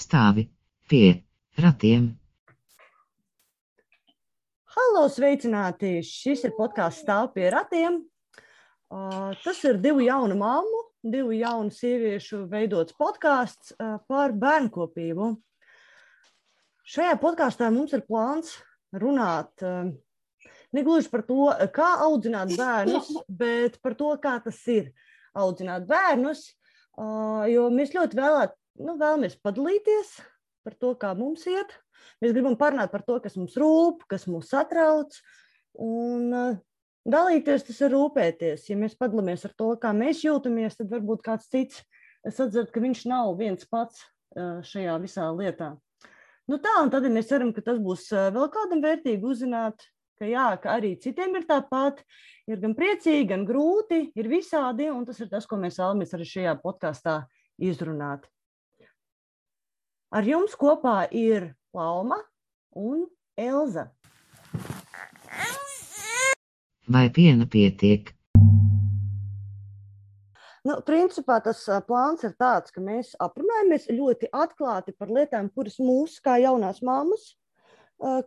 Stāvi pie ratiem. Halo, sveicināti! Šis ir podkāsts Stāv pie ratiem. Uh, tas ir divu jaunu māmu, divu jaunu sieviešu veidots podkāsts uh, par bērnkopību. Šajā podkāstā mums ir plāns runāt uh, negluži par to, kā audzināt bērnus, bet par to, kā tas ir audzināt bērnus. Jo mēs ļoti vēlēt, nu, vēlamies padalīties par to, kā mums iet. Mēs gribam parunāt par to, kas mums rūp, kas mūs satrauc. Un dalīties tas ir rūpēties. Ja mēs padalāmies ar to, kā mēs jūtamies, tad varbūt kāds cits sadzird, ka viņš nav viens pats šajā visā lietā. Nu tā, un tad ja mēs ceram, ka tas būs vēl kādam vērtīgi uzzināt, ka, jā, ka arī citiem ir tāpat. Ir gan priecīgi, gan grūti, ir visādi, un tas ir tas, ko mēs vēlamies arī šajā podkāstā izrunāt. Ar jums kopā ir Lauma un Elza. Vai piena pietiek? Nu, principā tas plāns ir tāds, ka mēs aprunājamies ļoti atklāti par lietām, kuras mūs, kā jaunās māmas,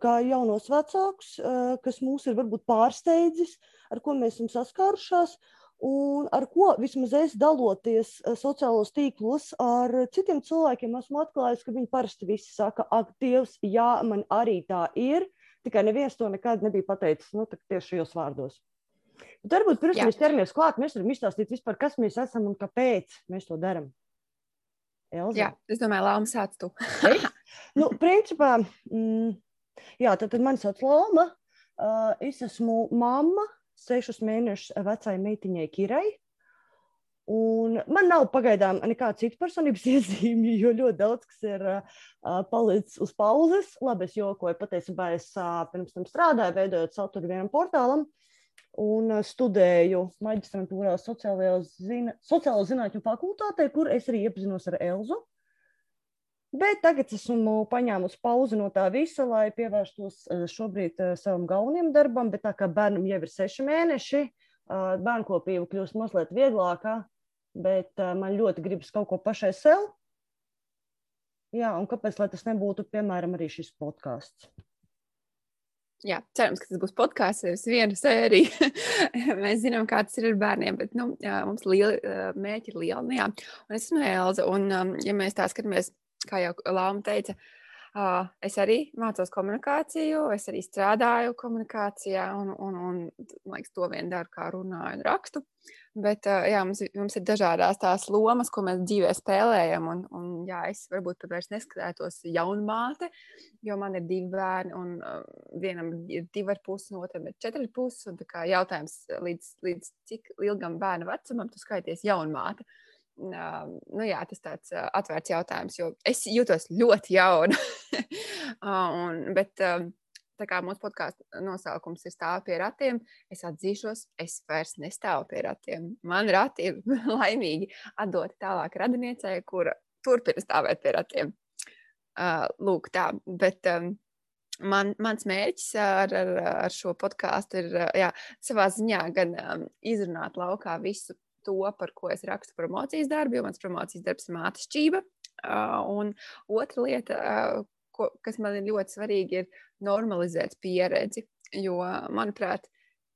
kā jaunos vecākus, kas mūs ir varbūt pārsteidzis, ar ko mēs esam saskārušās, un ar ko vismaz es daloties sociālos tīklos ar citiem cilvēkiem, esmu atklājis, ka viņi parasti visi saka, ak, Dievs, jā, man arī tā ir, tikai neviens to nekad nebija pateicis nu, tieši šajos vārdos. Bet varbūt pirms jā. mēs ķeramies klāt, mēs varam izstāstīt vispār, kas mēs esam un kāpēc mēs to darām. Elza? Jā, es domāju, Lāma sāc tu. nu, principā, mm, Jā, tad, tad mani sauc Loma. Uh, es esmu mamma sešus mēnešus vecai meitiņai Kirai. Un man nav pagaidām nekāda cita personības iezīme, jo ļoti daudz kas ir uh, palicis uz pauzes. Labi, es jokoju, patiesībā es uh, pirms tam strādāju, veidojot saturu vienam portālam un uh, studēju maģistrantūrā sociālo zinātņu fakultātē, kur es arī iepazinos ar Elzu. Bet tagad esmu paņēmusi pauzi no tā visa, lai pievērstos eh, šobrīd eh, savam galvenajam darbam. Bet tā kā bērnam jau ir seši mēneši, eh, bērnkopība kļūst mazliet vieglākā, bet man ļoti gribas kaut ko pašai sev. Jā, un kāpēc tas nebūtu, piemēram, arī šis podkāsts? Jā, cerams, ka tas būs podkāsts, nevis viena sērija. Mēs zinām, kā tas ir ar bērniem, bet nu, jā, mums lieli, mērķi ir lieli. Nu, jā. un es esmu Elza, un um, ja mēs tā skatāmies kā jau Lapa teica, es arī mācos komunikāciju, es arī strādāju komunikācijā, un, un, un liekas, to vien daru, kā runāju un rakstu. Bet jā, mums, mums ir dažādas tās lomas, ko mēs dzīvē spēlējam. Un, un, jā, es varbūt pat vairs neskatētos jaunu māte, jo man ir divi bērni, un vienam ir divi ar pusi, un otram ir četri pusi. Jautājums, līdz, līdz cik ilgam bērna vecumam tu skaities jaunu māti? Uh, nu, jā, tas tāds atvērts jautājums, jo es jūtos ļoti jauna. un, bet, tā kā mūsu podkāstu nosaukums ir stāv pie ratiem, es atzīšos, es vairs nestāvu pie ratiem. Man rati ir laimīgi atdoti tālāk radiniecei, kura turpina stāvēt pie ratiem. Lūk, tā. Bet, Man, mans mērķis ar, ar, ar šo podkāstu ir jā, savā ziņā gan um, izrunāt laukā visu to, par ko es rakstu promocijas darbu, jo mans promocijas darbs ir mātes šķība. Uh, un otra lieta, ko, kas man ir ļoti svarīga, ir normalizēt pieredzi. Jo, manuprāt,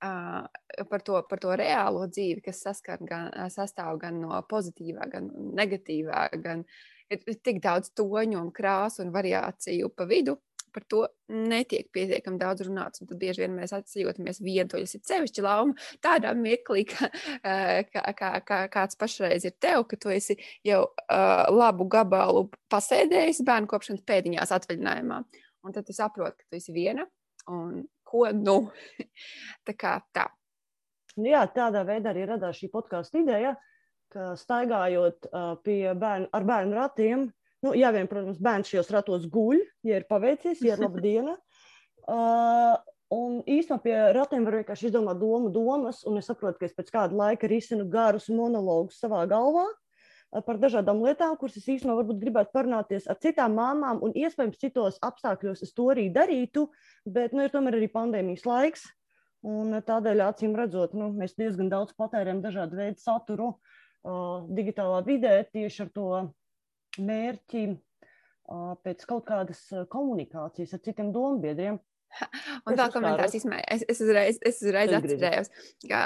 par, to, par to reālo dzīvi, kas saskar gan, sastāv gan no pozitīvā, gan negatīvā, gan ir tik daudz toņu un krāsu un variāciju pa vidu, par to netiek pietiekami daudz runāts. Tad bieži vien mēs atsijūtamies vientuļas. Ir sevišķi lauma tādā mirklī, ka, eh, kā, kā, kā, kāds pašreiz ir tev, ka tu esi jau uh, labu gabalu pasēdējis bērnu kopšanas pēdiņās atvaļinājumā. Un tad tu saproti, ka tu esi viena un ko nu. tā kā tā. Nu jā, tādā veidā arī radās šī podkāstu ideja, ka staigājot uh, pie bērnu, ar bērnu ratiem, Nu, jā, vien, protams, bērns šajos ratos guļ, ja ir paveicies, ja ir laba diena. Uh, un īstenībā pie ratiem var vienkārši izdomāt domu, domas, un es saprotu, ka es pēc kāda laika risinu garus monologus savā galvā uh, par dažādām lietām, kuras es īstenībā varbūt gribētu parunāties ar citām māmām, un iespējams citos apstākļos es to arī darītu, bet nu, ir tomēr arī pandēmijas laiks. Un tādēļ, acīm redzot, nu, mēs diezgan daudz patērējam dažādu veidu saturu uh, digitālā vidē tieši ar to mērķi pēc kaut kādas komunikācijas ar citiem dombiedriem. Un vēl komentārs, izmē, es, es uzreiz, es uzreiz atcerējos, ka,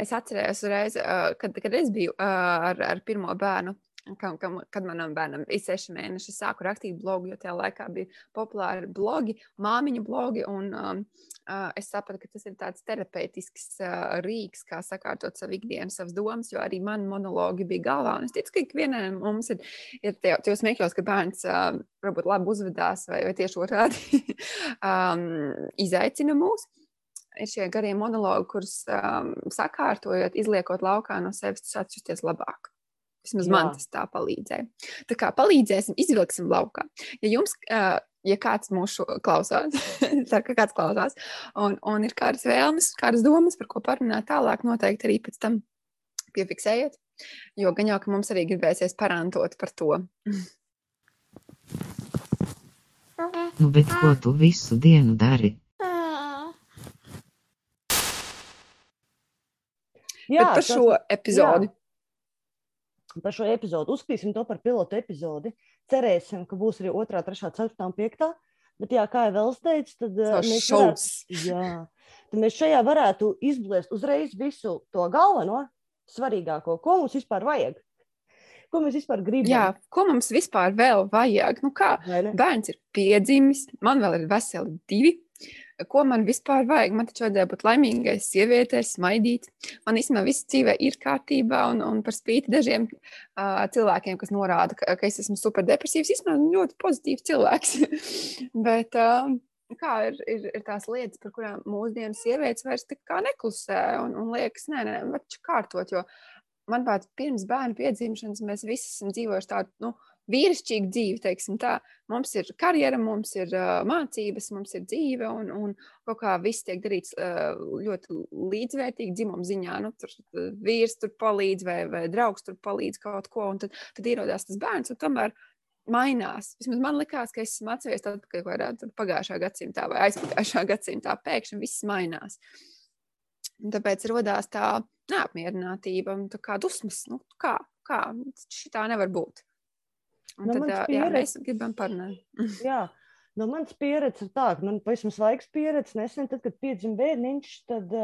es atcerējos uzreiz, kad, kad es biju ar, ar pirmo bērnu Kam, kad manam bērnam ir seši mēneši, es sāku rakstīt blogu, jo tajā laikā bija populāri blogi, māmiņu blogi. Un, um, uh, es sapratu, ka tas ir tāds terapeitisks uh, rīks, kā sakārtot savu ikdienu, savas domas, jo arī man monologi bija galvā. Un es ticu, ka ikvienam mums ir, ir tajos smieklos, ka bērns uh, varbūt labi uzvedās vai, vai tieši otrādi um, izaicina mūs ir šie garie monologi, kurus um, sakārtojot, izliekot laukā no sevis, tu sāc justies labāk. Vismaz Jā. man tas tā palīdzēja. Tā kā palīdzēsim, izvilksim laukā. Ja jums, ja kāds mūsu klausās, tā kā kāds klausās, un, un ir kādas vēlmes, kādas domas, par ko parunāt tālāk, noteikti arī pēc tam piefiksējiet. Jo gan jau, ka mums arī gribēsies parantot par to. Nu, bet ko tu visu dienu dari? Jā, bet par šo tas, epizodi. Jā par šo epizodu. Uzskatīsim to par pilotu epizodi. Cerēsim, ka būs arī 2, 3, 4, 5. Bet, jā, kā jau Vēls teica, tad, uh, mēs varētu, jā, tad mēs šajā varētu izblēst uzreiz visu to galveno, svarīgāko, ko mums vispār vajag. Ko mēs vispār gribam? Jā, ko mums vispār vēl vajag? Nu kā, bērns ir piedzimis, man vēl ir veseli divi ko man vispār vajag. Man taču vajadzēja būt laimīgai sievietei, smaidīt. Man īstenībā viss dzīvē ir kārtībā, un, un par spīti dažiem uh, cilvēkiem, kas norāda, ka, ka es esmu superdepresīvs, īstenībā ļoti pozitīvs cilvēks. Bet, uh, kā ir, ir, ir tās lietas, par kurām mūsdienu sievietes vairs neklusē un, un liekas, nē, nē, nē, kārtot. Jo, manuprāt, pirms bērnu piedzimšanas mēs visi esam dzīvojuši tādu. Nu, vīrišķīga dzīve, teiksim tā. Mums ir karjera, mums ir uh, mācības, mums ir dzīve, un, un kaut kā viss tiek darīts uh, ļoti līdzvērtīgi dzimuma ziņā. Nu, tur vīrs tur palīdz, vai, vai draugs tur palīdz kaut ko, un tad, tad ierodās tas bērns, un tomēr mainās. Vismaz man likās, ka es esmu atceries kaut kādā pagājušā gadsimtā vai aizpagājušā gadsimtā, pēkšņi viss mainās. Un tāpēc radās tā neapmierinātība, tā kā dusmas. Nu, kā, kā? Tā nevar būt. Un no tad, pieredze, jā, mēs gribam parunāt. jā, no manas pieredzes ir tā, ka man pavisam svaigs pieredze nesen, tad, kad piedzima bērniņš, tad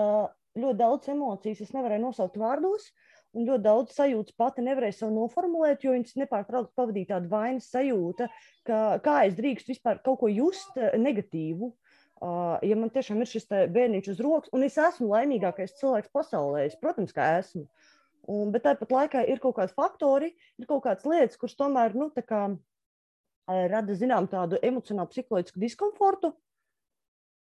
ļoti daudz emocijas es nevarēju nosaukt vārdos. Un ļoti daudz sajūtas pati nevarēja sev noformulēt, jo viņas nepārtraukti pavadīja tādu vainas sajūtu, ka kā es drīkstu vispār kaut ko just negatīvu. Uh, ja man tiešām ir šis bērniņš uz rokas, un es esmu laimīgākais cilvēks pasaulē, es, protams, ka esmu. Uh, Un, bet tāpat laikā ir kaut kādi faktori, ir kaut kādas lietas, kuras tomēr nu, kā, rada zinām tādu emocionālu, psiholoģisku diskomfortu.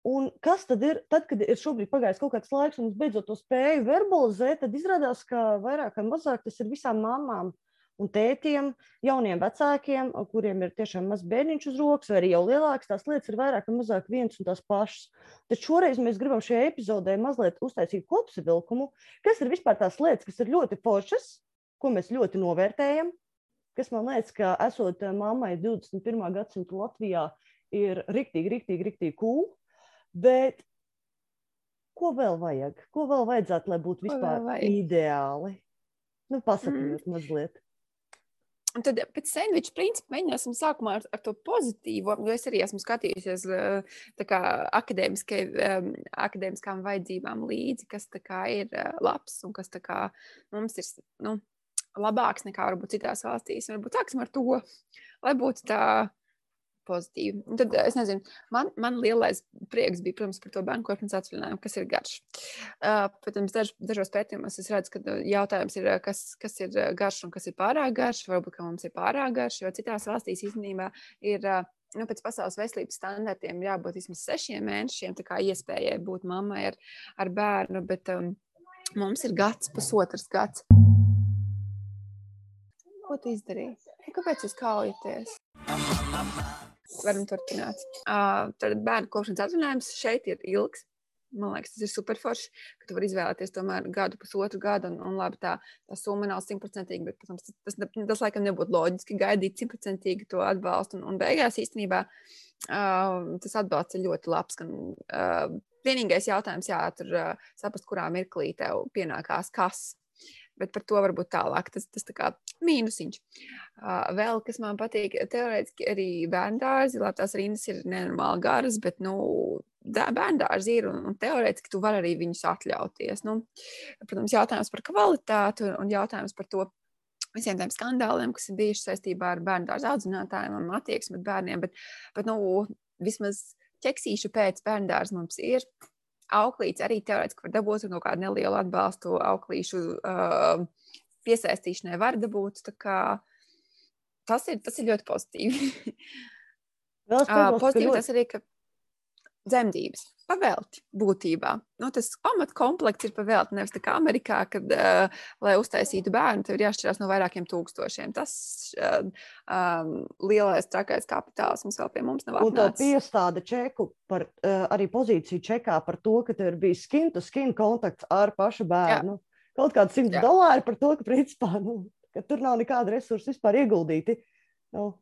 Un kas tad ir, tad, kad ir šobrīd pagājis kaut kāds laiks, un es beidzot to spēju verbalizēt, tad izrādās, ka vairāk vai mazāk tas ir visām mamām un tētiem, jauniem vecākiem, kuriem ir tiešām maz bērniņš uz rokas, vai arī jau lielāks, tās lietas ir vairāk vai mazāk viens un tās pašas. Tad šoreiz mēs gribam šajā epizodē mazliet uztaisīt kopsavilkumu, kas ir vispār tās lietas, kas ir ļoti foršas, ko mēs ļoti novērtējam, kas man liekas, ka esot mammai 21. gadsimta Latvijā, ir riktīgi, riktīgi, riktīgi cool. Bet ko vēl vajag? Ko vēl vajadzētu, lai būtu vispār ideāli? Nu, pasakiet, mm. mazliet. Un tad pēc sandviča principa mēģināsim sākumā ar, ar to pozitīvo, jo es arī esmu skatījusies kā, akadēmiskai, akadēmiskām vajadzībām līdzi, kas ir labs un kas kā, mums ir nu, labāks nekā varbūt citās valstīs. Varbūt sāksim ar to, lai būtu tā pozitīvi. Un tad es nezinu, man, man lielais prieks bija, protams, par to bērnu kopšanas atvaļinājumu, kas ir garš. Uh, protams, daž, dažos pētījumos es redzu, ka jautājums ir, kas, kas ir garš un kas ir pārāk garš. Varbūt, ka mums ir pārāk garš, jo citās valstīs īstenībā ir. Uh, nu, pēc pasaules veselības standartiem jābūt vismaz sešiem mēnešiem, tā kā iespējai būt mammai ar, ar bērnu, bet um, mums ir gads, pusotrs gads. Ko tu izdarīji? Kāpēc jūs kaujaties? Varam turpināt. Uh, tad bērnu kopšanas atvaļinājums šeit ir ilgs. Man liekas, tas ir superforši, ka tu vari izvēlēties tomēr gadu, pusotru gadu, un, un labi, tā, tā summa nav simtprocentīga, bet, protams, tas, tas, tas, tas laikam nebūtu loģiski gaidīt simtprocentīgi to atbalstu, un, un beigās īstenībā uh, tas atbalsts ir ļoti labs, gan uh, vienīgais jautājums, jā, tur uh, saprast, kurā mirklī tev pienākās kas. Bet par to varbūt tālāk. Tas, tas tā kā mīnusiņš. Uh, vēl, kas man patīk, teorētiski arī bērndārzi, labi, tās rindas ir nenormāli garas, bet, nu, bērndārzi ir un, un teorētiski tu vari arī viņus atļauties. Nu, protams, jautājums par kvalitāti un jautājums par to, visiem tiem skandāliem, kas ir bijuši saistībā ar bērnu dārza audzinātājiem un attieksmi pret bērniem. Bet, bet nu, vismaz ķeksīšu pēc bērnu dārza mums ir. Auklīts arī teorētiski var dabūt no kādu nelielu atbalstu auklīšu uh, piesaistīšanai var dabūt. Tas ir, tas ir ļoti pozitīvi. uh, pozitīvi tas arī, ka dzemdības pavēlti būtībā. Nu, tas pamatkomplekts ir pavēlti. Nevis tā kā Amerikā, kad, uh, lai uztaisītu bērnu, tev ir jāšķirās no vairākiem tūkstošiem. Tas uh, um, lielais trakais kapitāls mums vēl pie mums nav atnācis. Un tā piestāda čeku par uh, arī pozīciju čekā par to, ka tev ir bijis skin to skin kontakts ar pašu bērnu. Jā. Kaut kāds simts dolāri par to, ka, principā, nu, ka tur nav nekāda resursa vispār ieguldīti. Nu,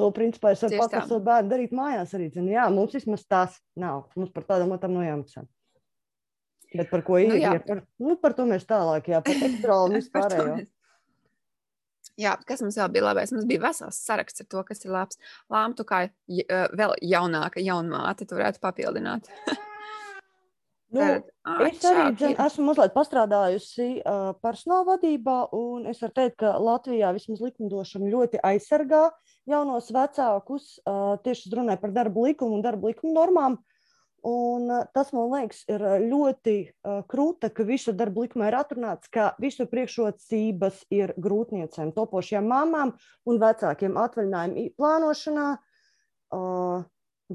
To principā es varu pats ar savu bērnu darīt mājās arī. Zinu, jā, mums vismaz tās nav. Mums par tādām lietām nav jāmaksā. Bet par ko nu, ir? Par, nu, par to mēs tālāk, jā, par un vispārējo. Jā, kas mums vēl bija labais? Mums bija vesels saraksts ar to, kas ir labs. Lāma, tu kā vēl jaunāka jaunmāte, tu varētu papildināt. Nu, es arī dzen, esmu mazliet pastrādājusi uh, personāla vadībā, un es varu teikt, ka Latvijā vismaz likumdošana ļoti aizsargā jaunos vecākus. Uh, tieši runāju par darba likumu un darba likumu normām. Un, uh, tas man liekas, ir ļoti uh, krūta, ka visur darba likumā ir atrunāts, ka visu priekšrocības ir grūtniecēm, topošajām mamām un vecākiem atvaļinājumu plānošanā. Uh,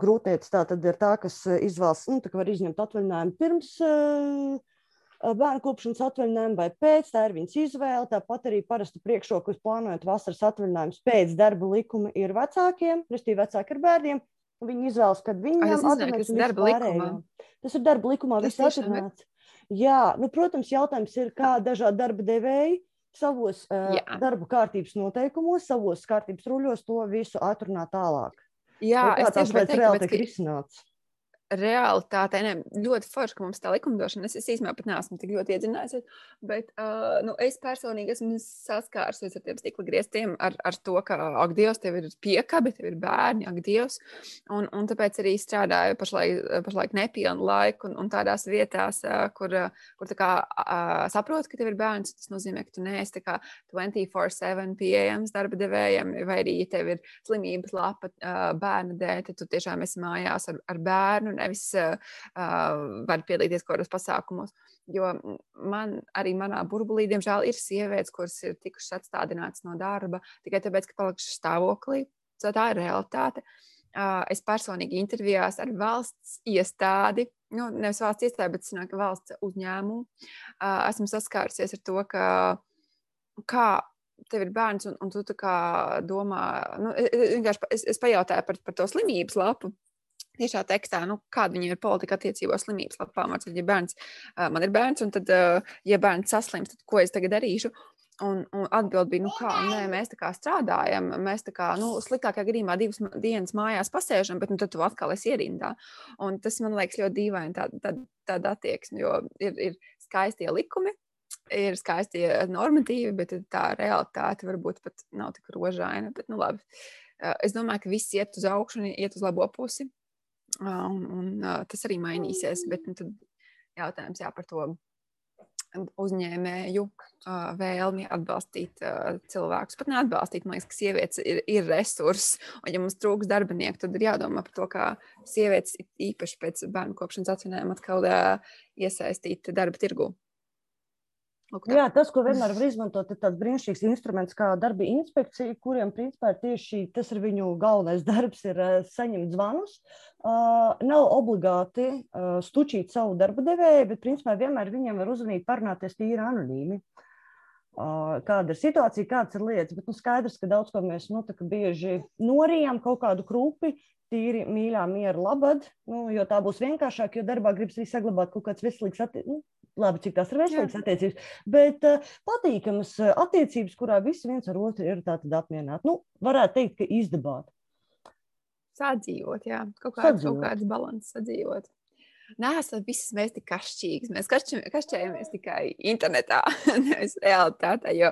grūtniece tā tad ir tā, kas eh, izvēlas, nu, tā var izņemt atvaļinājumu pirms uh, bērnu kopšanas atvaļinājumu vai pēc, tā ir viņas izvēle. Tāpat arī parasti priekšrokas plānojot vasaras atvaļinājumus pēc darba likuma ir vecākiem, respektīvi vecāki ar bērniem. Viņi izvēlas, kad viņiem atvaļinājums ir darba likumā. Tas ir darba likumā, viss atrunāts. Jā, nu, protams, jautājums ir, kā dažādi darba devēji savos uh, darba kārtības noteikumos, savos kārtības ruļos to visu atrunā tālāk. Jā, es tieši tādu reāli tiek risināts realitātē ne, ļoti forši, ka mums tā likumdošana, es, es īstenībā pat neesmu tik ļoti iedzinājusies, bet uh, nu, es personīgi esmu saskārusies ar tiem stikla grieztiem, ar, ar to, ka, ak, Dievs, tev ir piekabi, tev ir bērni, ak, Dievs, un, un tāpēc arī strādāju pašlaik, pašlaik nepilnu laiku un, un tādās vietās, uh, kur, kur tā kā uh, saprotu, ka tev ir bērns, tas nozīmē, ka tu neesi tā kā 24-7 pieejams darba devējiem, vai arī, ja tev ir slimības lapa uh, bērna dēļ, tad tu tiešām esi mājās ar, ar bērnu, nevis uh, var piedalīties kaut kādos pasākumos. Jo man arī manā burbulī, diemžēl, ir sievietes, kuras ir tikušas atstādinātas no darba tikai tāpēc, ka palikušas stāvoklī. So tā ir realitāte. Uh, es personīgi intervijās ar valsts iestādi, nu, nevis valsts iestādi, bet sanāk, valsts uzņēmumu. Uh, esmu saskārusies ar to, ka kā tev ir bērns, un, un tu domā, nu, es, es, es pajautāju par, par to slimības lapu, tiešā tekstā, nu, kāda viņiem ir politika attiecībā slimības lapām. Ja bērns, man ir bērns, un tad, ja bērns saslims, tad ko es tagad darīšu? Un, un atbild bija, nu, kā, nē, mēs tā kā strādājam, mēs tā kā, nu, sliktākajā gadījumā divas dienas mājās pasēžam, bet, nu, tad tu atkal esi ierindā. Un tas man liekas ļoti dīvaini tāda tā, tā attieksme, jo ir, ir skaistie likumi, ir skaisti normatīvi, bet tā realitāte varbūt pat nav tik rožaina. Bet, nu, labi. Es domāju, ka viss iet uz augšu un iet uz labo pusi. Un, un tas arī mainīsies. Bet nu, tad jautājums jā, par to uzņēmēju vēlmi atbalstīt cilvēkus. Pat neatbalstīt, man liekas, ka sievietes ir, ir resurss. Un, ja mums trūks darbinieku, tad ir jādomā par to, kā sievietes īpaši pēc bērnu kopšanas atvinājuma atkal iesaistīt darba tirgu. Lūk, Jā, tas, ko vienmēr var izmantot, ir tāds brīnišķīgs instruments kā darba inspekcija, kuriem principā tieši tas ir viņu galvenais darbs, ir uh, saņemt zvanus. Uh, nav obligāti uh, stučīt savu darba devēju, bet principā vienmēr viņiem var uzvanīt, parunāties tīri anonīmi. Uh, kāda ir situācija, kādas ir lietas. Bet nu, skaidrs, ka daudz ko mēs nu, bieži norijām kaut kādu krūpi, tīri mīļā, miera labad, nu, jo tā būs vienkāršāk, jo darbā gribas arī saglabāt kaut kāds veselīgs attiecības. Nu, labi, cik tās ir veselīgas attiecības, bet uh, patīkamas uh, attiecības, kurā visi viens ar otru ir apmierināti. Nu, varētu teikt, ka izdabāt. Sadzīvot, jā, kaut, kāds, sadzīvot. kaut kāds balans sadzīvot. Nē, visas mēs tik kašķīgas. Mēs kašķējamies tikai internetā, nevis realitātē. Jo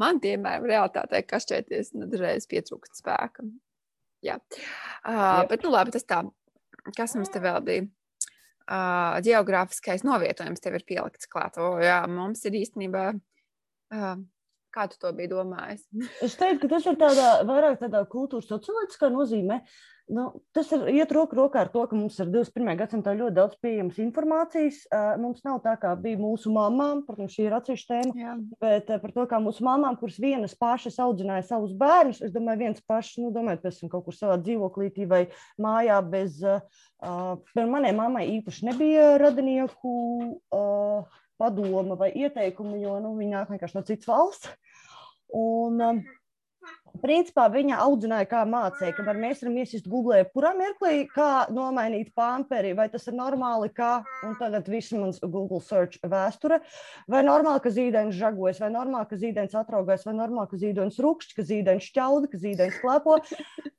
man, piemēram, realitātē kašķēties nu, dažreiz pietrūkst spēka. Jā, uh, bet nu labi, tas tā. Kas mums te vēl bija? Uh, geogrāfiskais novietojums tev ir pielikts klāt. O, jā, mums ir īstenībā. Uh, Kā tu to biji domājis? es teiktu, ka tas ir tādā, vairāk tādā kultūras socioloģiskā nozīmē. Nu, tas ir iet roku rokā ar to, ka mums ir 21. gadsimtā ļoti daudz pieejamas informācijas. Mums nav tā, kā bija mūsu mamām, protams, šī ir atsevišķa tēma, Jā. bet par to, kā mūsu mamām, kuras vienas pašas audzināja savus bērnus, es domāju, viens pašs, nu, domājot, pēc tam kaut kur savā dzīvoklītī vai mājā bez, par manai mammai īpaši nebija radinieku padoma vai ieteikumi, jo nu, viņi nāk vienkārši no citas valsts. Un, um, Principā viņa audzināja, kā mācīja, kamēr mēs varam iesist Google, kurā mirklī, kā nomainīt pamperi, vai tas ir normāli, kā, un tagad viss mans Google search vēsture, vai normāli, ka zīdainis žagojas, vai normāli, ka zīdainis atraugās, vai normāli, ka zīdainis rukšķi, ka zīdainis šķauda, ka zīdainis klepo.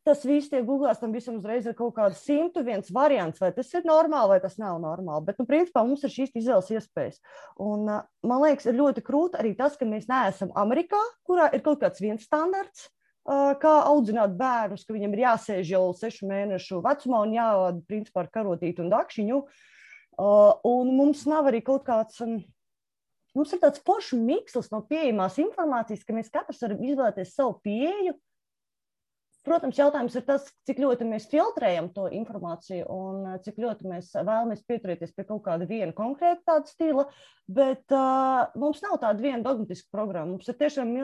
Tas viss tiek googlēts, tam visam uzreiz ir kaut kāds simtu viens variants, vai tas ir normāli, vai tas nav normāli. Bet, nu, principā mums ir šīs izvēles iespējas. Un, man liekas, ir ļoti krūti arī tas, ka mēs neesam Amerikā, kurā ir kaut kāds viens standarts kā audzināt bērnus, ka viņam ir jāsēž jau sešu mēnešu vecumā un jāvada principā ar karotītu un dakšiņu. Un mums nav arī kaut kāds. Mums ir tāds foršs mikslis no pieejamās informācijas, ka mēs katrs varam izvēlēties savu pieeju Protams, jautājums ir tas, cik ļoti mēs filtrējam to informāciju un eh, cik ļoti mēs vēlamies pieturēties pie kaut kāda viena konkrēta tāda stila, bet uh, mums nav tāda viena dogmatiska programma. Mums ir tiešām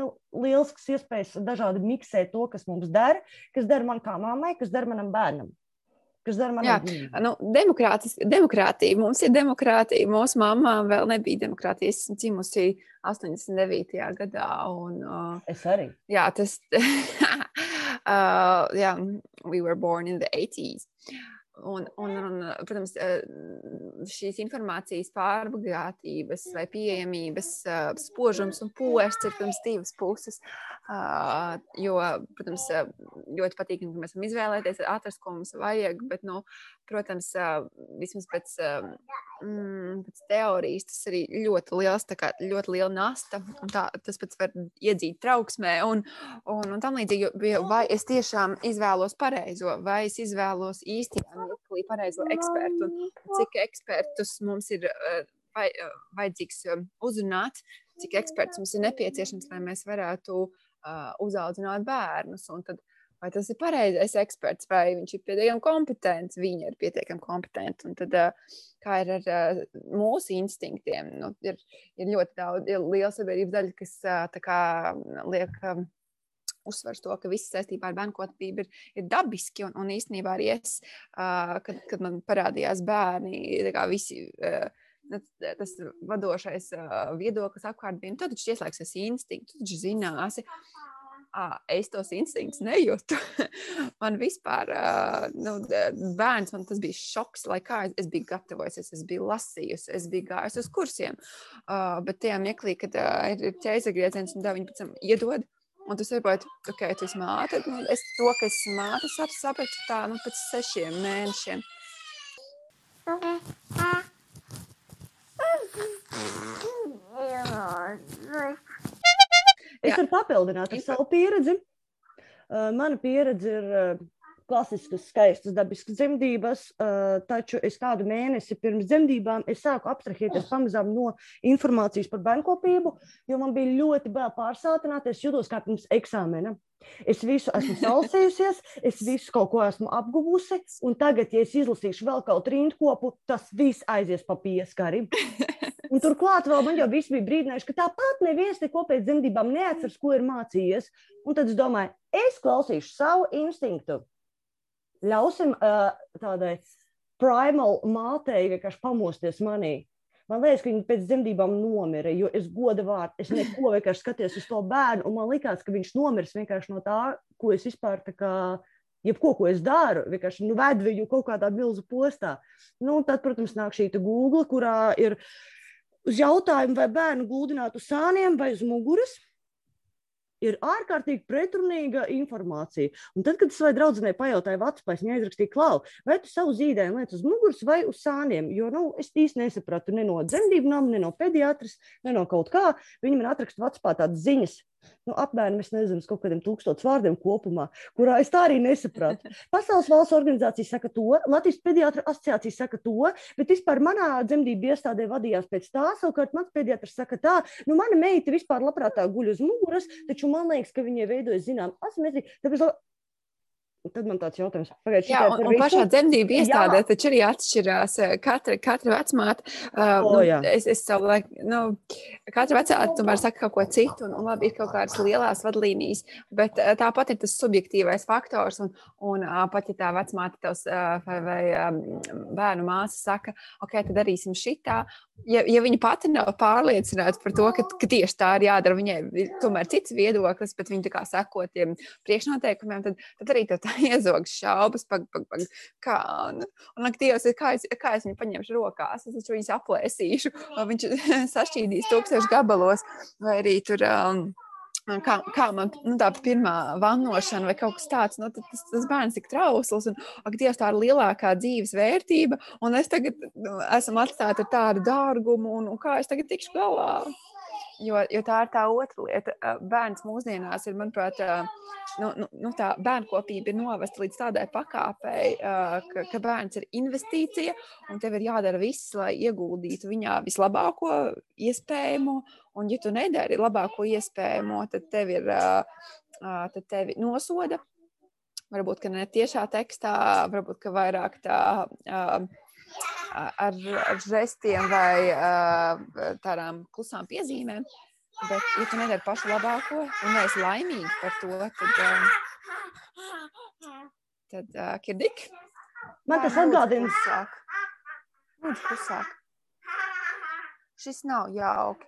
liels iespējas dažādi miksēt to, kas mums der, kas der man kā mammai, kas der manam bērnam. Kas dara man nu, demokrātija. Mums ir demokrātija. Mūsu mamām vēl nebija demokrātija. Es esmu dzimusi 89. gadā. Un, uh, es arī. Jā, tas uh, yeah, we were born in the 80s. Un, un, un, protams, šīs informācijas pārbagātības vai pieejamības spožums un posts ir pirms divas puses. Jo, protams, ļoti patīkami, ka mēs varam izvēlēties, atrast, ko mums vajag, bet, nu, protams, vismaz pēc, mm, pēc teorijas tas arī ļoti liels, kā, ļoti liela nasta, tā, tas pats var iedzīt trauksmē un, un, un tam līdzīgi, vai es tiešām izvēlos pareizo, vai es izvēlos īstajā mirklī pareizo ekspertu, un cik ekspertus mums ir vai, vajadzīgs uzrunāt, cik eksperts mums ir nepieciešams, lai mēs varētu uh, uzaudzināt bērnus. Un tad vai tas ir pareizais eksperts, vai viņš ir pietiekami kompetents, viņa ir pietiekami kompetenta. Un tad, kā ir ar mūsu instinktiem, nu, ir, ir ļoti daudz, ir liela sabiedrības daļa, kas kā, liek uzsvers to, ka viss saistībā ar bērnu kopību ir, ir dabiski. Un, un īstenībā arī es, kad, kad man parādījās bērni, visi. Tas vadošais viedoklis apkārt bija, nu, tad viņš ieslēgsies instinktu, tu taču zināsi es tos instinktus nejūtu. man vispār, nu, bērns, man tas bija šoks, lai kā es, es biju gatavojusies, es biju lasījusi, es biju gājusi uz kursiem. Bet tajā mirklī, kad ir ķēzagrieziens un viņi pēc tam iedod, un tu saproti, ok, tu esi māte, nu, es to, ka es esmu māte, sapratu tā, nu, pēc sešiem mēnešiem. Yeah. Es varu papildināt ar savu pieredzi. Mana pieredze ir klasiskas, skaistas, dabiskas dzemdības, taču es kādu mēnesi pirms dzemdībām sāku abstrahēties pamazām no informācijas par bērnkopību, jo man bija ļoti bail pārsātināties. Es jutos kā pirms eksāmena. Es visu esmu salasījusies, es visu kaut ko esmu apguvusi, un tagad, ja es izlasīšu vēl kaut rindkopu, tas viss aizies pa pieskari. Un turklāt vēl man jau viss bija brīdinājuši, ka tāpat neviens neko pēc dzemdībām neatceras, ko ir mācījies. Un tad es domāju, es klausīšu savu instinktu. Ļausim uh, tādai primal mātei vienkārši pamosties manī. Man liekas, ka viņa pēc dzemdībām nomira, jo es godu vārdu, es neko vienkārši skatījos uz to bērnu, un man liekas, ka viņš nomirs vienkārši no tā, ko es vispār tā kā jebko, ko es daru, vienkārši nu, vedu viņu kaut kādā milzu postā. Nu, tad, protams, nāk šī Google, kurā ir uz jautājumu, vai bērnu gūdināt uz sāniem vai uz muguras. ir ārkārtīgi pretrunīga informācija. Un tad, kad savai draudzenei pajautāju, Vatspēs, viņa aizrakstīja, klau, vai tu savu zīdēju liec uz muguras vai uz sāniem, jo, nu, es īsti nesapratu ne no dzemdību nama, ne no pediatras, ne no kaut kā. Viņa man atraksta Vatspā tādas ziņas, nu, apmēram nezinu, kaut kādiem tūkstošiem vārdiem kopumā, kurā es tā arī nesapratu. Pasaules valsts organizācija saka to, Latvijas pediatru asociācija saka to, bet vispār manā dzemdību iestādē vadījās pēc tā. Savukārt mans pediatrs saka tā, nu, mana meita vispār labprātāk guļ uz muguras, taču man liekas, ka viņai veidojas zinām asimetrija. Tāpēc Tad man tāds jautājums, kāpēc Jā, un, un pašā dzemdību iestādē taču arī atšķirās eh, katra, katra vecmāte. Uh, O, nu, jā. es, es savu laiku, nu, katra vecāte tomēr saka kaut ko citu, un, un labi, ir kaut kādas lielas vadlīnijas, bet uh, tāpat ir tas subjektīvais faktors, un, un uh, pat ja tā vecmāte tavs uh, vai, vai um, bērnu māsa saka, ok, tad darīsim šitā, ja, ja viņa pati nav pārliecināta par to, ka, ka tieši tā ir jādara, viņai ir tomēr cits viedoklis, bet viņa tā kā seko tiem priekšnoteikumiem, tad, tad arī tā iezog šaubas, pag, pag, pag, kā, un, un ak, Dievs, kā es, kā es viņu paņemšu rokās, es taču viņus aplēsīšu, vai viņš sašķīdīs tūkstoši gabalos, vai arī tur. Um, Kā, kā man nu, tā pirmā vannošana vai kaut kas tāds, nu, tas, tas bērns ir trausls. Un, ak, Dievs, tā ir lielākā dzīves vērtība. Un es tagad nu, esmu atstāta ar tādu dārgumu, un, un kā es tagad tikšu galā? Jo, jo tā ir tā otra lieta. Bērns mūsdienās ir, manuprāt, nu, nu, nu, tā bērnkopība ir novesta līdz tādai pakāpei, ka, ka bērns ir investīcija, un tev ir jādara viss, lai ieguldītu viņā vislabāko iespējamo. Un, ja tu nedari labāko iespējamo, tad tev ir, tad tevi nosoda. Varbūt, ne tiešā tekstā, varbūt, vairāk tā. ā, ar, ar žestiem vai uh, tādām klusām piezīmēm. Bet, ja tu nedari pašu labāko un neesi laimīgs par to, tad, uh, tad uh, kirdik. Man tas atgādina, klusāk. Lūdzu, klusāk. Šis nav jauki.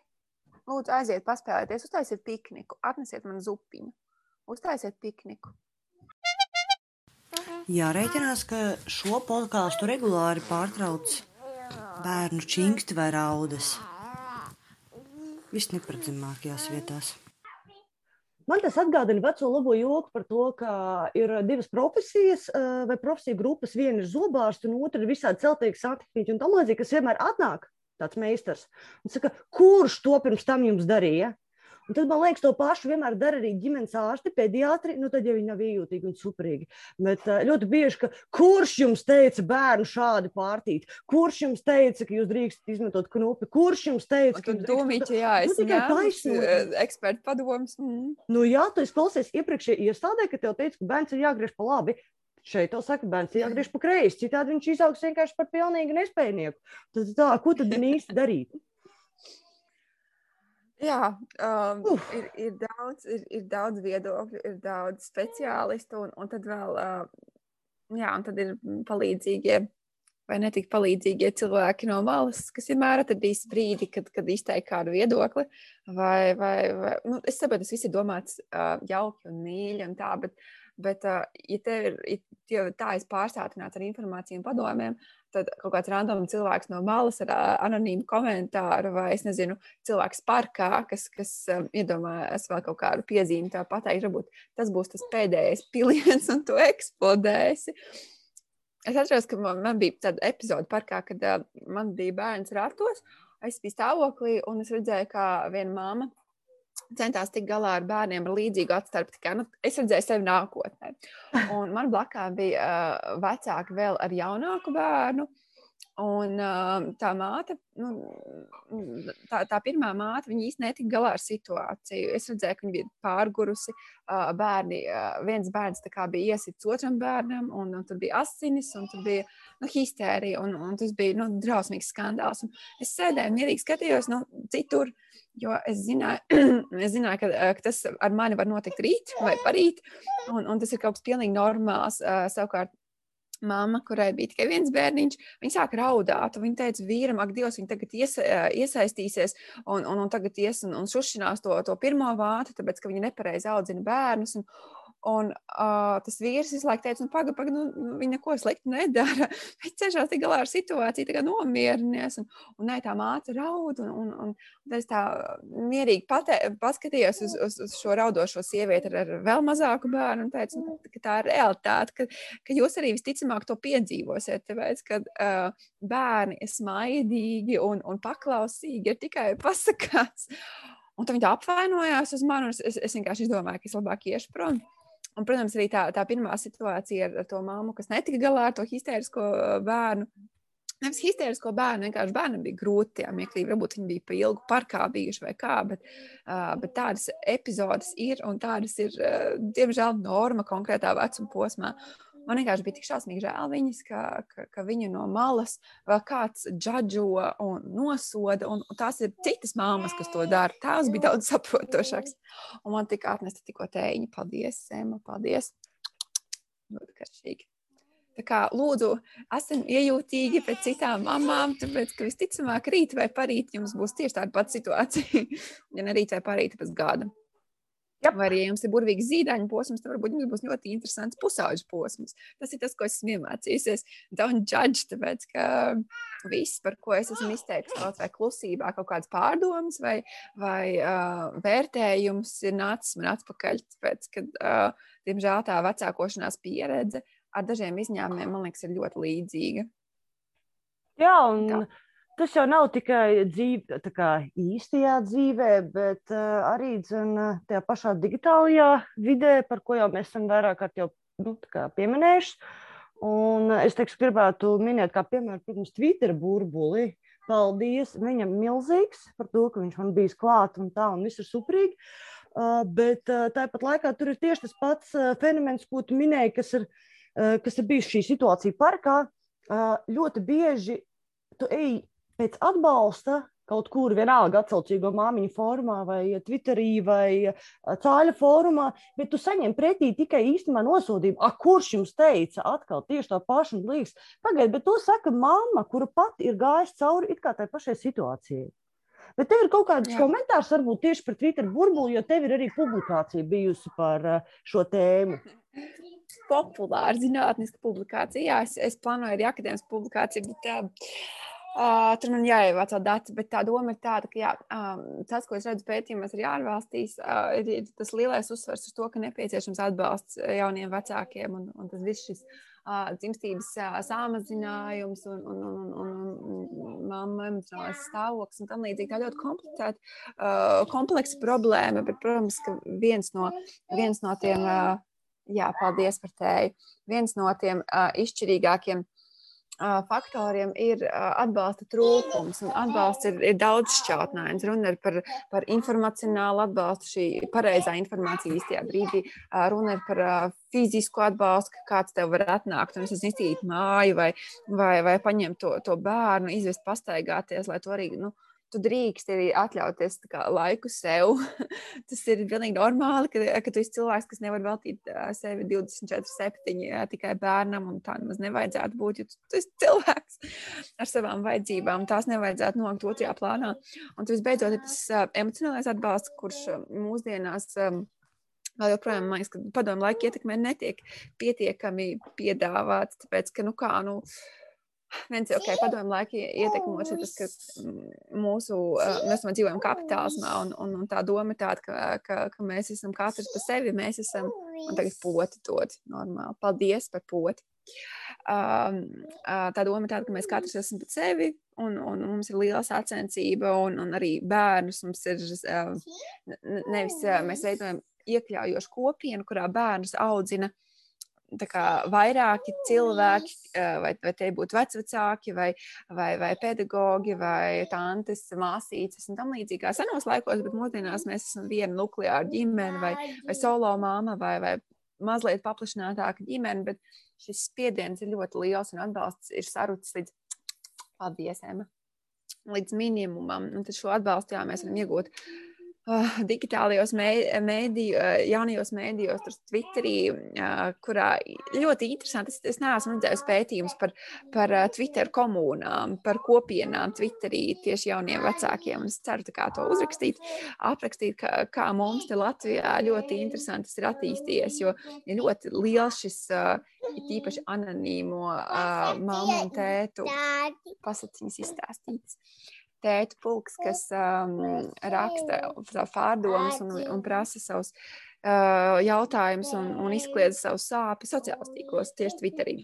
Lūdzu, aiziet, paspēlēties, uztaisiet pikniku, atnesiet man zupiņu. Uztaisiet pikniku. Jārēķinās, ka šo podkāstu regulāri pārtrauc bērnu čingsti vai raudas. Viss neparedzamākajās vietās. Man tas atgādina veco labo joku par to, ka ir divas profesijas eh, vai profesiju grupas. Viena ir zobārsts, un otra ir visādi celtnieki, santehniķi un tam līdzīgi, kas vienmēr atnāk tāds meistars un saka, kurš to pirms tam jums darīja? Un tad man liekas, to pašu vienmēr dara arī ģimenes ārsti, pediatri. Nu, tad, ja viņi nav iejūtīgi un superīgi. Bet eh, ļoti bieži, ka kurš jums teica bērnu šādi pārtīt? Kurš jums teica, ka jūs drīkstat izmantot knupi? Kurš jums teica, ka jūs drīkstat- jā, Nu, es tikai ņēmu taisnība. ekspertu padomus. Mm. Nu, jā, tu esi klausies iepriekšējā iestādē, ka tev teica, ka bērns ir jāgriež pa labi. Šeit tev saka, bērns ir jāgriež pa kreisi. Citādi viņš izaugs vienkārši par pilnīgu nespējnieku. Tad tā, ko tad īsti darīt? Jā, um, Uf. ir, ir, daudz, ir, ir daudz viedokļu, ir daudz speciālistu, un, un tad vēl uh, jā, un tad ir palīdzīgie vai netik palīdzīgie cilvēki no malas, kas vienmēr atradīs brīdi, kad, kad izteikt kādu viedokli. Vai, vai, vai, nu, es saprotu, tas viss ir domāts uh, jauki un mīļi un tā, bet, bet ja tev ir ja tā es pārstātināts ar informāciju un padomiem, tad kaut kāds random cilvēks no malas ar anonīmu komentāru, vai es nezinu, cilvēks parkā, kas, kas iedomājas vēl kaut kādu piezīmi, tā pateikt, varbūt tas būs tas pēdējais piliens, un tu eksplodēsi. Es atceros, ka man, man bija tāda epizode parkā, kad man bija bērns ratos, es biju stāvoklī, un es redzēju, kā viena māma centās tikt galā ar bērniem ar līdzīgu atstarpi. tikai, Nu, es redzēju sevi nākotnē. Un man blakā bija uh, vecāki vēl ar jaunāku bērnu. Un uh, tā māte, nu, tā, tā pirmā māte, viņa īstenībā netika galā ar situāciju. Es redzēju, ka viņa bija pārgurusi. Uh, bērni, uh, viens bērns bija iesits otram bērnam, un, un tur bija asinis, un tur bija nu, histērija, un, un tas bija nu, drausmīgs skandāls. Un es sēdēju, mierīgi skatījos nu, citur, jo es zināju, es zināju ka, uh, ka tas ar mani var notikt rīt vai parīt, un, un tas ir kaut kas pilnīgi normāls. Savukārt, Māma, kurai bija tikai viens bērniņš, viņa sāka raudāt. Viņa teica, vīram, ak, Dievs, viņa tagad iesa, iesaistīsies un, un, un tagad ies un, un šušinās to, to pirmo vātu, tāpēc, ka viņa nepareizi audzina bērnus. Un, Un uh, tas vīrs visu laiku teica, nu, pagaidi, paga, nu, nu, viņa neko sliktu nedara. Viņš cenšas tikt galā ar situāciju, tā kā nomierinies. Un, un nē, tā māte raud. Un, un, un, un es tā mierīgi patē, paskatījos uz, uz, uz šo raudošo sievieti ar, ar vēl mazāku bērnu un teicu, nu, ka tā ir realitāte, ka, ka jūs arī visticamāk to piedzīvosiet. Tāpēc, kad uh, bērni ir smaidīgi un, un paklausīgi, ir tikai pasakās. Un tad viņi apvainojās uz mani. Es, es vienkārši domāju, ka es labāk iešu prom. Un, protams, arī tā, tā pirmā situācija ar, ar to māmu, kas netika galā ar to histērisko bērnu. Nevis histērisko bērnu, vienkārši bērnam bija grūti, jā, mieklīgi, varbūt viņi bija pa ilgu parkā bijuši vai kā, bet, uh, bet tādas epizodes ir un tādas ir, uh, diemžēl, norma konkrētā vecuma posmā. Man vienkārši bija tik šausmīgi žēl viņas, ka, ka, ka viņu no malas vēl kāds džadžo un nosoda. Un, un tās ir citas māmas, kas to dara. Tās bija daudz saprotošākas. Un man tika atnesta tikko tēņa. Paldies, Sēma, paldies. Ļoti karšīgi. Tā kā lūdzu, esam iejūtīgi pret citām mamām, tāpēc, ka visticamāk rīt vai parīt jums būs tieši tāda pati situācija. ja ne rīt vai parīt pēc gada. Yep. Vai arī, ja jums ir burvīgs zīdaiņu posms, tad varbūt jums būs ļoti interesants pusauģu posms. Tas ir tas, ko esmu iemācījusies. Don't judge, tāpēc, ka viss, par ko es esmu izteicis kaut vai klusībā, kaut kādas pārdomas vai, vai uh, vērtējums ir nācis man atpakaļ. Tāpēc, ka, uh, diemžēl, tā vecākošanās pieredze ar dažiem izņēmumiem, man liekas, ir ļoti līdzīga. Jā, un Tā. Tas jau nav tikai dzīve, kā, īstajā dzīvē, bet uh, arī dzen, tajā pašā digitālajā vidē, par ko jau mēs esam vairāk kārt jau nu, pieminējuši. Un es teikšu, gribētu minēt, kā piemēram, protams, Twitter burbuli. Paldies viņam milzīgs par to, ka viņš man bija klāt un tā, un viss ir suprīgi. Uh, bet uh, tāpat laikā tur ir tieši tas pats uh, fenomens, ko tu minēji, kas ir, uh, kas ir bijis šī situācija parkā. Uh, ļoti bieži tu ej pēc atbalsta kaut kur vienalga atsaucīgo māmiņu formā, vai Twitterī, vai cāļa formā, bet tu saņem pretī tikai īstenībā nosodījumu. A, kurš jums teica atkal tieši tā paša un liekas? Pagaidiet, bet to saka mamma, kura pat ir gājusi cauri it kā tai pašai situācijai. Bet tev ir kaut kāds Jā. komentārs, varbūt tieši par Twitter burbuli, jo tev ir arī publikācija bijusi par šo tēmu. Populāra zinātniska publikācija. Jā, es, es plānoju arī akadēmisku publikāciju, bet uh, Uh, tur man jāievāc dati, bet tā doma ir tāda, ka jā, um, tas, ko es redzu pētījumos, ir ārvalstīs, uh, ir, ir tas lielais uzsvers uz to, ka nepieciešams atbalsts jauniem vecākiem un, un tas viss šis uh, dzimstības uh, samazinājums un, un, un, un, un, mamma emocionālais stāvoklis un tam līdzīgi. Tā ļoti komplicēta, uh, kompleksa problēma, bet, protams, ka viens no, viens no tiem, uh, jā, paldies par tēju, viens no tiem uh, izšķirīgākiem faktoriem ir atbalsta trūkums. Atbalsts ir, ir daudz šķautnājums. Runa ir par, par informacionālu atbalstu, šī pareizā informācija īstajā brīdī. Runa ir par fizisku atbalstu, ka kāds tev var atnākt un iztīrīt māju vai, vai, vai paņemt to, to bērnu, izvest pastaigāties, lai to arī. Nu, tu drīkst arī atļauties kā, laiku sev. Tas ir pilnīgi normāli, ka, ka tu esi cilvēks, kas nevar veltīt sevi 24, 7 uh, tikai bērnam, un tā nemaz nevajadzētu būt. Jo tu, tu esi cilvēks ar savām vajadzībām, tās nevajadzētu nolikt otrajā plānā. Un tas beidzot ir tas uh, emocionālais atbalsts, kurš uh, mūsdienās. Um, Vēl joprojām, man liekas, ka padomu laika ietekmē netiek pietiekami piedāvāts, tāpēc, ka, nu kā, nu, uh, viens jau okay, padomju laika ietekmos ir tas, ka mūsu, mēs dzīvojam kapitālismā, un, un, un tā doma ir tāda, ka, ka, ka mēs esam katrs par sevi, mēs esam, un tagad poti dod normāli. Paldies par poti. Um, tā doma ir tāda, ka mēs katrs esam par sevi, un, un mums ir liela sacensība, un, un arī bērnus mums ir nevis mēs veidojam iekļaujošu kopienu, kurā bērnus audzina kā, vairāki cilvēki, vai, vai te būtu vecvecāki, vai, vai, vai pedagogi, vai tantes, māsītes un tam līdzīgā senos laikos, bet mūsdienās mēs esam viena nukleāra ģimene vai, vai solo māma vai, vai mazliet paplašinātāka ģimene, bet šis spiediens ir ļoti liels un atbalsts ir sarucis līdz, paldies, Ema, līdz minimumam. Un tad šo atbalstu jā, mēs varam iegūt uh, digitālajos mēdījos, uh, jaunajos mēdījos, tur Twitterī, uh, kurā ļoti interesanti. Es, es neesmu redzējis pētījumus par, par uh, Twitter komunām, par kopienām Twitterī tieši jauniem vecākiem. Es ceru kā to uzrakstīt, aprakstīt, kā, kā mums te Latvijā ļoti interesanti tas ir attīstījies, jo ir ļoti liels šis, ir tīpaši anonīmo mammu un tētu pasaciņas izstāstīts tēta pulks, kas um, raksta pārdomas un, un prasa savus uh, jautājumus un, un izkliedz savu sāpes sociālos tīklos, tieši Twitterī.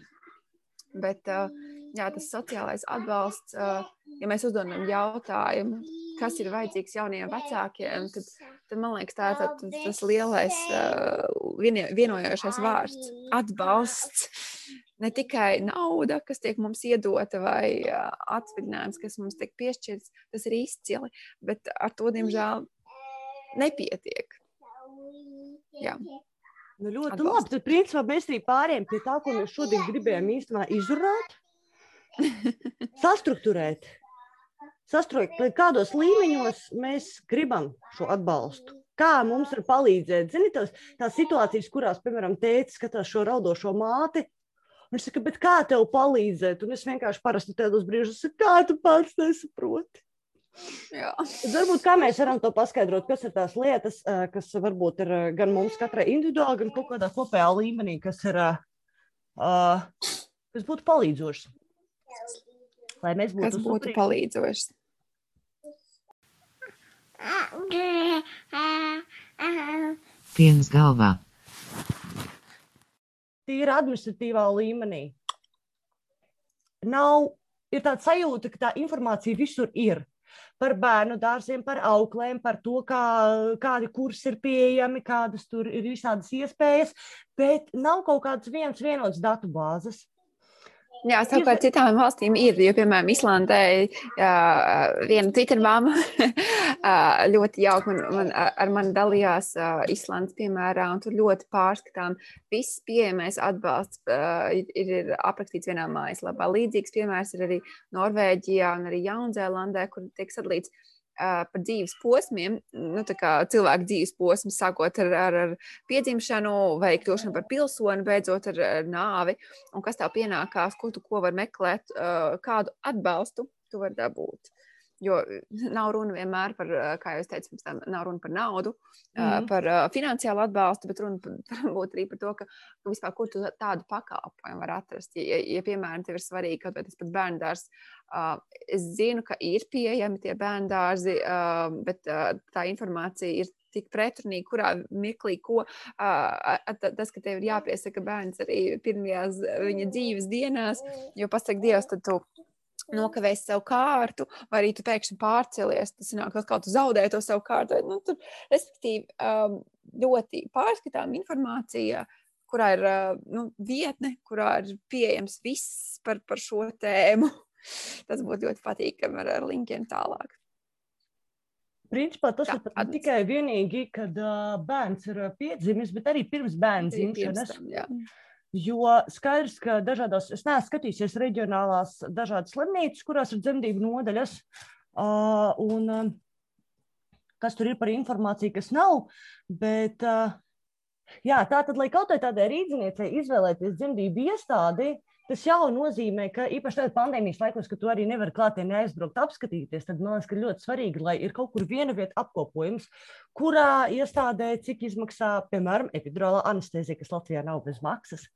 Bet uh, jā, tas sociālais atbalsts, uh, ja mēs uzdodam jautājumu, kas ir vajadzīgs jauniem vecākiem, tad, tad man liekas, tā ir tas lielais uh, vienojošais vārds - atbalsts ne tikai nauda, kas tiek mums iedota, vai atvaļinājums, kas mums tiek piešķirts, tas ir izcili, bet ar to, diemžēl, nepietiek. Jā. Nu, ļoti Atbalst. labi. Tad, principā, mēs arī pārējām pie tā, ko mēs šodien gribējām īstenībā izrunāt, sastruktūrēt. Sastruktūrēt, kādos līmeņos mēs gribam šo atbalstu. Kā mums var palīdzēt? Zini, tās, tās situācijas, kurās, piemēram, tēvs skatās šo raudošo māti, Viņš saka, bet kā tev palīdzēt? Un es vienkārši parasti tādos brīžos saku, kā tu pats nesaproti. Jā. Varbūt kā mēs varam to paskaidrot, kas ir tās lietas, kas varbūt ir gan mums katrai individuāli, gan kaut kādā kopējā līmenī, kas ir uh, kas būtu palīdzošs. Lai mēs būtu, kas būtu palīdzošs. Piens galvā tīri administratīvā līmenī. Nav, ir tāda sajūta, ka tā informācija visur ir. Par bērnu dārziem, par auklēm, par to, kā, kādi kursi ir pieejami, kādas tur ir visādas iespējas, bet nav kaut kāds viens vienots datu bāzes. Jā, savukārt citām valstīm ir, jo, piemēram, Islandē jā, viena Twitter māma ļoti jauki man, man, ar mani dalījās Islandes piemērā, un tur ļoti pārskatām viss pieejamais atbalsts ir, ir aprakstīts vienā mājaslapā. Līdzīgs piemērs ir arī Norvēģijā un arī Jaunzēlandē, kur tiek sadalīts par dzīves posmiem, nu, cilvēku dzīves posmu, sākot ar, ar, ar piedzimšanu, vai kļūšanu par pilsoni, beidzot ar, ar nāvi, un kas tev pienākās, ko tu ko var meklēt, kādu atbalstu tu vari dabūt. Jo nav runa vienmēr par, kā jūs teicāt, nav runa par naudu, mm -hmm. par finansiālu atbalstu, bet runa varbūt arī par to, ka vispār kur tādu pakalpojumu var atrast. Ja, ja piemēram, tev ir svarīgi kaut vai tas pats bērndārs, es zinu, ka ir pieejami tie bērndārzi, bet tā informācija ir tik pretrunīgi, kurā mirklī, ko tas, ka tev ir jāpiesaka bērns arī pirmajās viņa dzīves dienās, jo pasaka Dievs, tad tu nokavējis savu kārtu, vai arī tu pēkšņi pārcēlies, tas nāk atkal tu zaudēji to savu kārtu. Nu, tur, respektīvi, um, ļoti pārskatām informācija, kurā ir uh, nu, vietne, kurā ir pieejams viss par, par šo tēmu. Tas būtu ļoti patīkami ar, ar linkiem tālāk. Principā tas Tā, ir pat tikai vienīgi, kad uh, bērns ir piedzimis, bet arī pirms bērna dzimšanas. Jo skaidrs, ka dažādās, es neesmu skatījusies reģionālās dažādas slimnīcas, kurās ir dzemdību nodaļas, un kas tur ir par informāciju, kas nav. Bet, jā, tā tad, lai kaut kādai rīzniecei izvēlēties dzemdību iestādi, Tas jau nozīmē, ka īpaši tādā pandēmijas laikos, kad tu arī nevari klātienē aizbraukt, apskatīties, tad man liekas, ka ļoti svarīgi, lai ir kaut kur viena vieta apkopojums, kurā iestādē, cik izmaksā, piemēram, epidurālā anestezija, kas Latvijā nav bez maksas.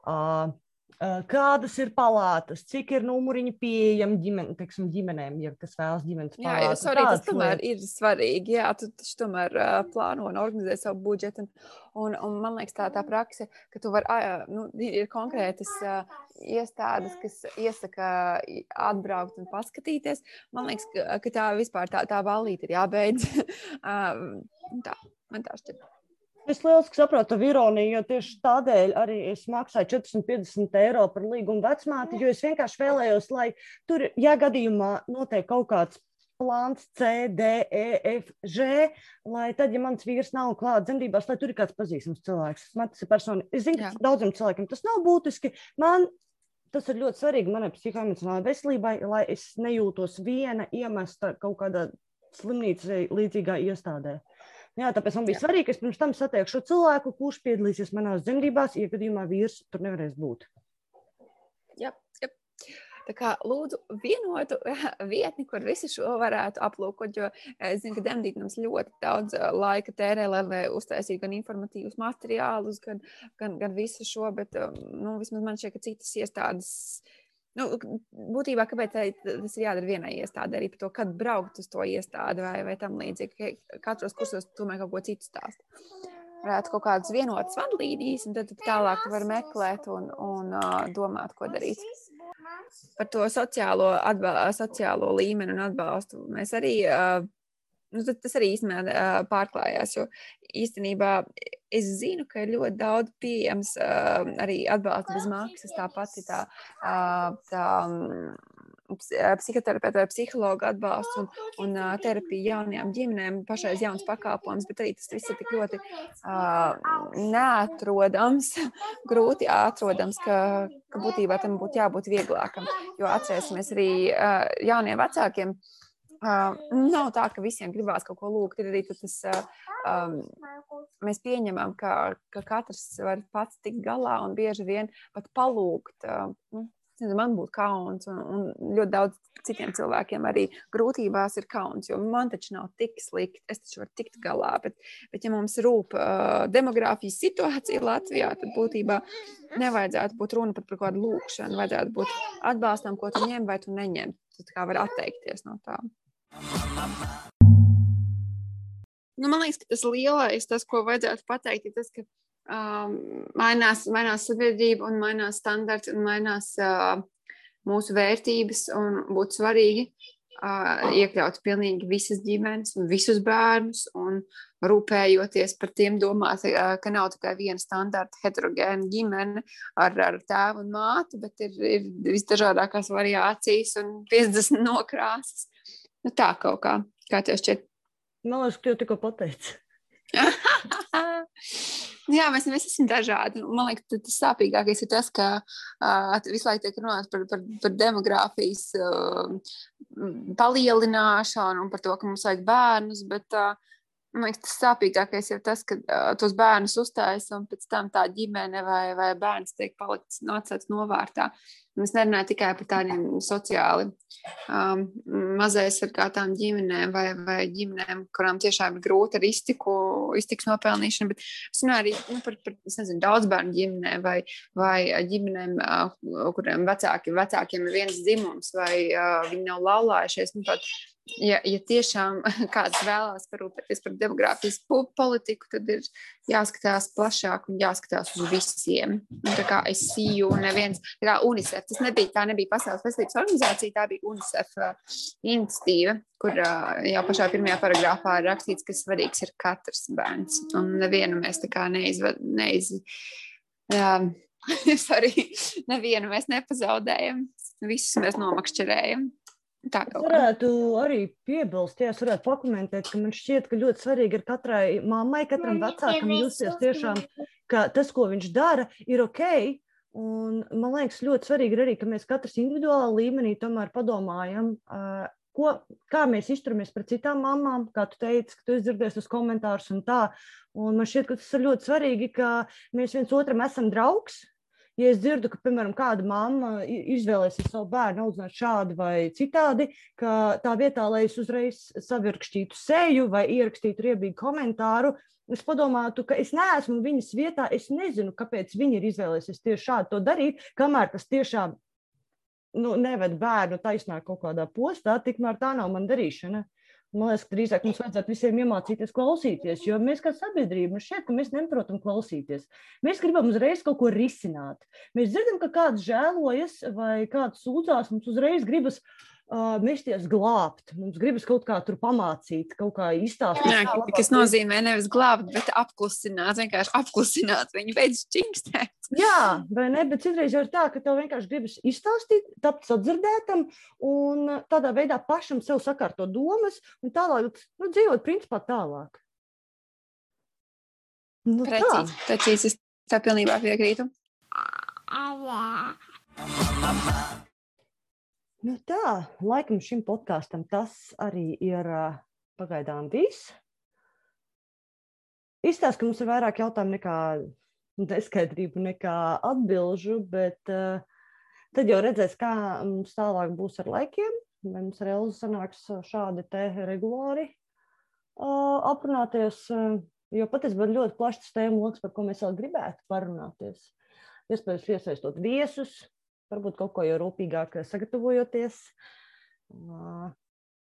Uh, kādas ir palātas, cik ir numuriņi pieejami ģimen, teiksim, ģimenēm, ja kas vēlas ģimenes palātu. Jā, sorry, tas tomēr ir svarīgi. Jā, tu taču tomēr uh, plāno un organizē savu budžetu. Un, un, un man liekas, tā, tā prakse, ka tu vari, uh, nu, ir konkrētas uh, iestādes, kas iesaka atbraukt un paskatīties. Man liekas, ka, ka tā vispār tā, tā valīte ir jābeidz. uh, tā, man tā šķiet. Es lieliski saprotu ironiju, jo tieši tādēļ arī es maksāju 450 eiro par līgumu vecmāti, jo es vienkārši vēlējos, lai tur, ja gadījumā notiek kaut kāds plāns C, D, E, F, G, lai tad, ja mans vīrs nav klāts dzemdībās, lai tur ir kāds pazīstams cilvēks. Man tas ir personīgi. Es zinu, ka daudziem cilvēkiem tas nav būtiski. Man tas ir ļoti svarīgi manai psihoemocionālajai veselībai, lai es nejūtos viena iemesta kaut kādā slimnīcai līdzīgā iestādē. Jā, tāpēc man bija Jā. svarīgi, ka es pirms tam satiekšu cilvēku, kurš piedalīsies manās dzemdībās, ja gadījumā vīrs tur nevarēs būt. Jā, jā. Tā kā lūdzu vienotu vietni, kur visi šo varētu aplūkot, jo es zinu, ka Demdītnams ļoti daudz laika tērē, lai, uztaisītu gan informatīvus materiālus, gan, gan, gan visu šo, bet, nu, vismaz man šķiet, ka citas iestādes Nu, būtībā, kāpēc tas ir jādara vienai iestādē, arī par to, kad braukt uz to iestādi vai, vai tam līdzīgi. Katros kursos tomēr kaut ko citu stāst. Varētu kaut kādas vienotas vadlīnijas, un tad, tad tālāk var meklēt un, un uh, domāt, ko darīt. Par to sociālo, atbal, sociālo līmeni un atbalstu mēs arī uh, nu, tas arī īstenībā pārklājās. Jo īstenībā es zinu, ka ir ļoti daudz pieejams arī atbalsta bez maksas. Tāpat ir tā, tā psihoterapeita vai psihologa atbalsts un, un terapija jaunajām ģimenēm, pašais jauns pakalpojums, bet arī tas viss ir tik ļoti neatrodams, grūti atrodams, ka, ka būtībā tam būtu jābūt vieglākam. Jo atcerēsimies arī jauniem vecākiem. Uh, nav tā, ka visiem gribās kaut ko lūgt. Ir arī tas, uh, um, mēs pieņemam, ka, ka katrs var pats tikt galā un bieži vien pat palūgt. Uh, nu, man būtu kauns, un, un ļoti daudz citiem cilvēkiem arī grūtībās ir kauns, jo man taču nav tik slikti, es taču varu tikt galā. Bet, bet ja mums rūp uh, demogrāfijas situācija Latvijā, tad būtībā nevajadzētu būt runa pat par kādu lūkšanu, vajadzētu būt atbalstam, ko tu ņem vai tu neņem. Tu kā var atteikties no tā. Nu, man liekas, ka tas lielais, tas, ko vajadzētu pateikt, ir tas, ka um, mainās, mainās sabiedrība un mainās standarti un mainās uh, mūsu vērtības būtu svarīgi uh, iekļaut pilnīgi visas ģimenes visus bērnus un rūpējoties par tiem domāt, uh, ka nav tikai viena standarta heterogēna ģimene ar, ar tēvu un māti, bet ir, ir visdažādākās variācijas un 50 nokrāsas. Nu, tā kaut kā. Kā tev šķiet? Man liekas, ka tu tikko pateici. Jā, mēs, mēs esam dažādi. Man liekas, tas sāpīgākais ir tas, ka uh, visu laiku tiek runāts par, par, par demogrāfijas uh, palielināšanu un par to, ka mums vajag bērnus. Bet, uh, Man liekas, tas sāpīgākais ir tas, ka uh, tos bērnus uzstājas un pēc tam tā ģimene vai, vai bērns tiek palikts nocēts novārtā. Un es nerunāju tikai par tādiem sociāli um, mazaisargātām ģimenēm vai, vai ģimenēm, kurām tiešām ir grūti ar iztiku, iztiks nopelnīšanu, bet es runāju arī nu, par, par nezinu, daudz bērnu ģimenēm vai, vai ģimenēm, uh, kuriem vecāki, vecākiem ir viens dzimums vai uh, viņi nav laulājušies. Nu, ja, ja tiešām kāds vēlās parūpēties par demogrāfijas politiku, tad ir jāskatās plašāk un jāskatās uz visiem. Un tā kā es sīju, neviens, tā kā UNICEF, tas nebija, tā nebija Pasaules veselības organizācija, tā bija UNICEF uh, iniciatīva, kur uh, jau pašā pirmajā paragrāfā ir rakstīts, ka svarīgs ir katrs bērns. Un nevienu mēs tā kā neizvad, neiz, um, sorry, nevienu mēs nepazaudējam, visus mēs nomakšķerējam. Tā es varētu arī piebilst, ja es varētu pakomentēt, ka man šķiet, ka ļoti svarīgi ir katrai mammai, katram vecākam justies tiešām, ka tas, ko viņš dara, ir ok. Un man liekas, ļoti svarīgi ir arī, ka mēs katrs individuālā līmenī tomēr padomājam, ko, kā mēs izturamies pret citām mamām, kā tu teici, ka tu izdzirdies tos komentārus un tā. Un man šķiet, ka tas ir ļoti svarīgi, ka mēs viens otram esam draugs, ja es dzirdu, ka, piemēram, kāda mamma izvēlēsies savu bērnu audzināt šādi vai citādi, ka tā vietā, lai es uzreiz savirkšķītu seju vai ierakstītu riebīgu komentāru, es padomātu, ka es neesmu viņas vietā, es nezinu, kāpēc viņi ir izvēlējušies tieši šādi to darīt, kamēr tas tiešām nu, neved bērnu taisnā kaut kādā postā, tikmēr tā nav man darīšana. Man liekas, ka drīzāk mums vajadzētu visiem iemācīties klausīties, jo mēs kā sabiedrība mums šķiet, ka mēs neprotam klausīties. Mēs gribam uzreiz kaut ko risināt. Mēs dzirdam, ka kāds žēlojas vai kāds sūdzās, mums uzreiz gribas uh, mesties glābt. Mums gribas kaut kā tur pamācīt, kaut kā izstāstīt. Jā, kā kas nozīmē nevis glābt, bet apklusināt, vienkārši apklusināt viņu beidz čingstēt. Jā, vai ne, bet citreiz jau ir tā, ka tev vienkārši gribas izstāstīt, tapt sadzirdētam un tādā veidā pašam sev sakārtot domas un tālāk nu, dzīvot principā tālāk. Nu, precīzi, tā. precīzi, es tā pilnībā piekrītu. Nu tā, laikam šim podkāstam tas arī ir pagaidām viss. Izstāsta, ka mums ir vairāk jautājumu nekā neskaidrību, nekā atbilžu, bet uh, tad jau redzēs, kā mums tālāk būs ar laikiem. Vai mums ar Elzu sanāks šādi te regulāri uh, aprunāties, uh, jo patiesībā ļoti plašs tēmu lokus, par ko mēs vēl gribētu parunāties. Iespējams, iesaistot viesus, varbūt kaut ko jau rūpīgāk sagatavojoties.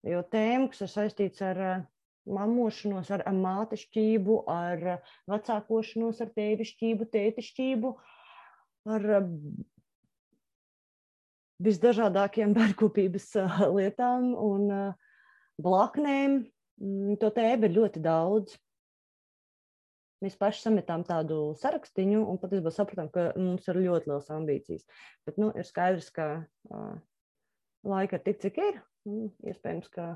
Jo tēma, kas ir saistīts ar mamošanos, ar mātešķību, ar vecākošanos, ar tēvišķību, tētišķību, ar visdažādākajām bērnkopības lietām un blaknēm. Mm, to tēbu ir ļoti daudz. Mēs paši sametām tādu sarakstu, un patiesībā sapratām, ka mums ir ļoti liels ambīcijas. Bet nu, ir skaidrs, ka uh, laika ir tik, cik ir. Iespējams, ka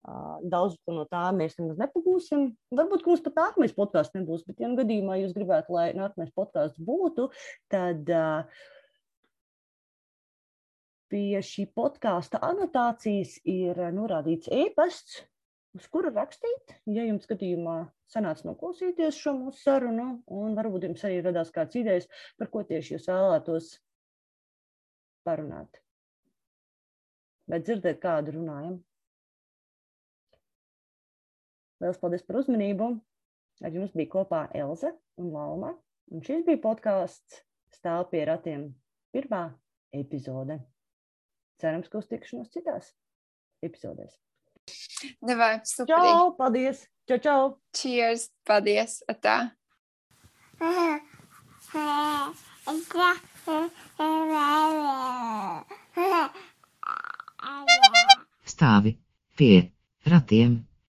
Daudz no tā mēs nemaz nepagūsim. Varbūt mums pat nākamais podkāsts nebūs, bet, ja nu gadījumā jūs gribētu, lai nākamais podkāsts būtu, tad uh, pie šī podkāsta anotācijas ir norādīts e-pasts, uz kuru rakstīt, ja jums gadījumā sanāca noklausīties šo mūsu sarunu, un varbūt jums arī radās kāds idejas, par ko tieši jūs vēlētos parunāt. Vai dzirdēt, kādu runājam? Lielas paldies par uzmanību! Ar jums bija kopā Elza un Lauma, un šis bija podkāsts Stāv pie ratiem pirmā epizode. Cerams, ka uz tikšanos citās epizodēs. Davai, super. Čau, paldies! Čau, čau! Cheers! Paldies! Atā! Stāvi pie ratiem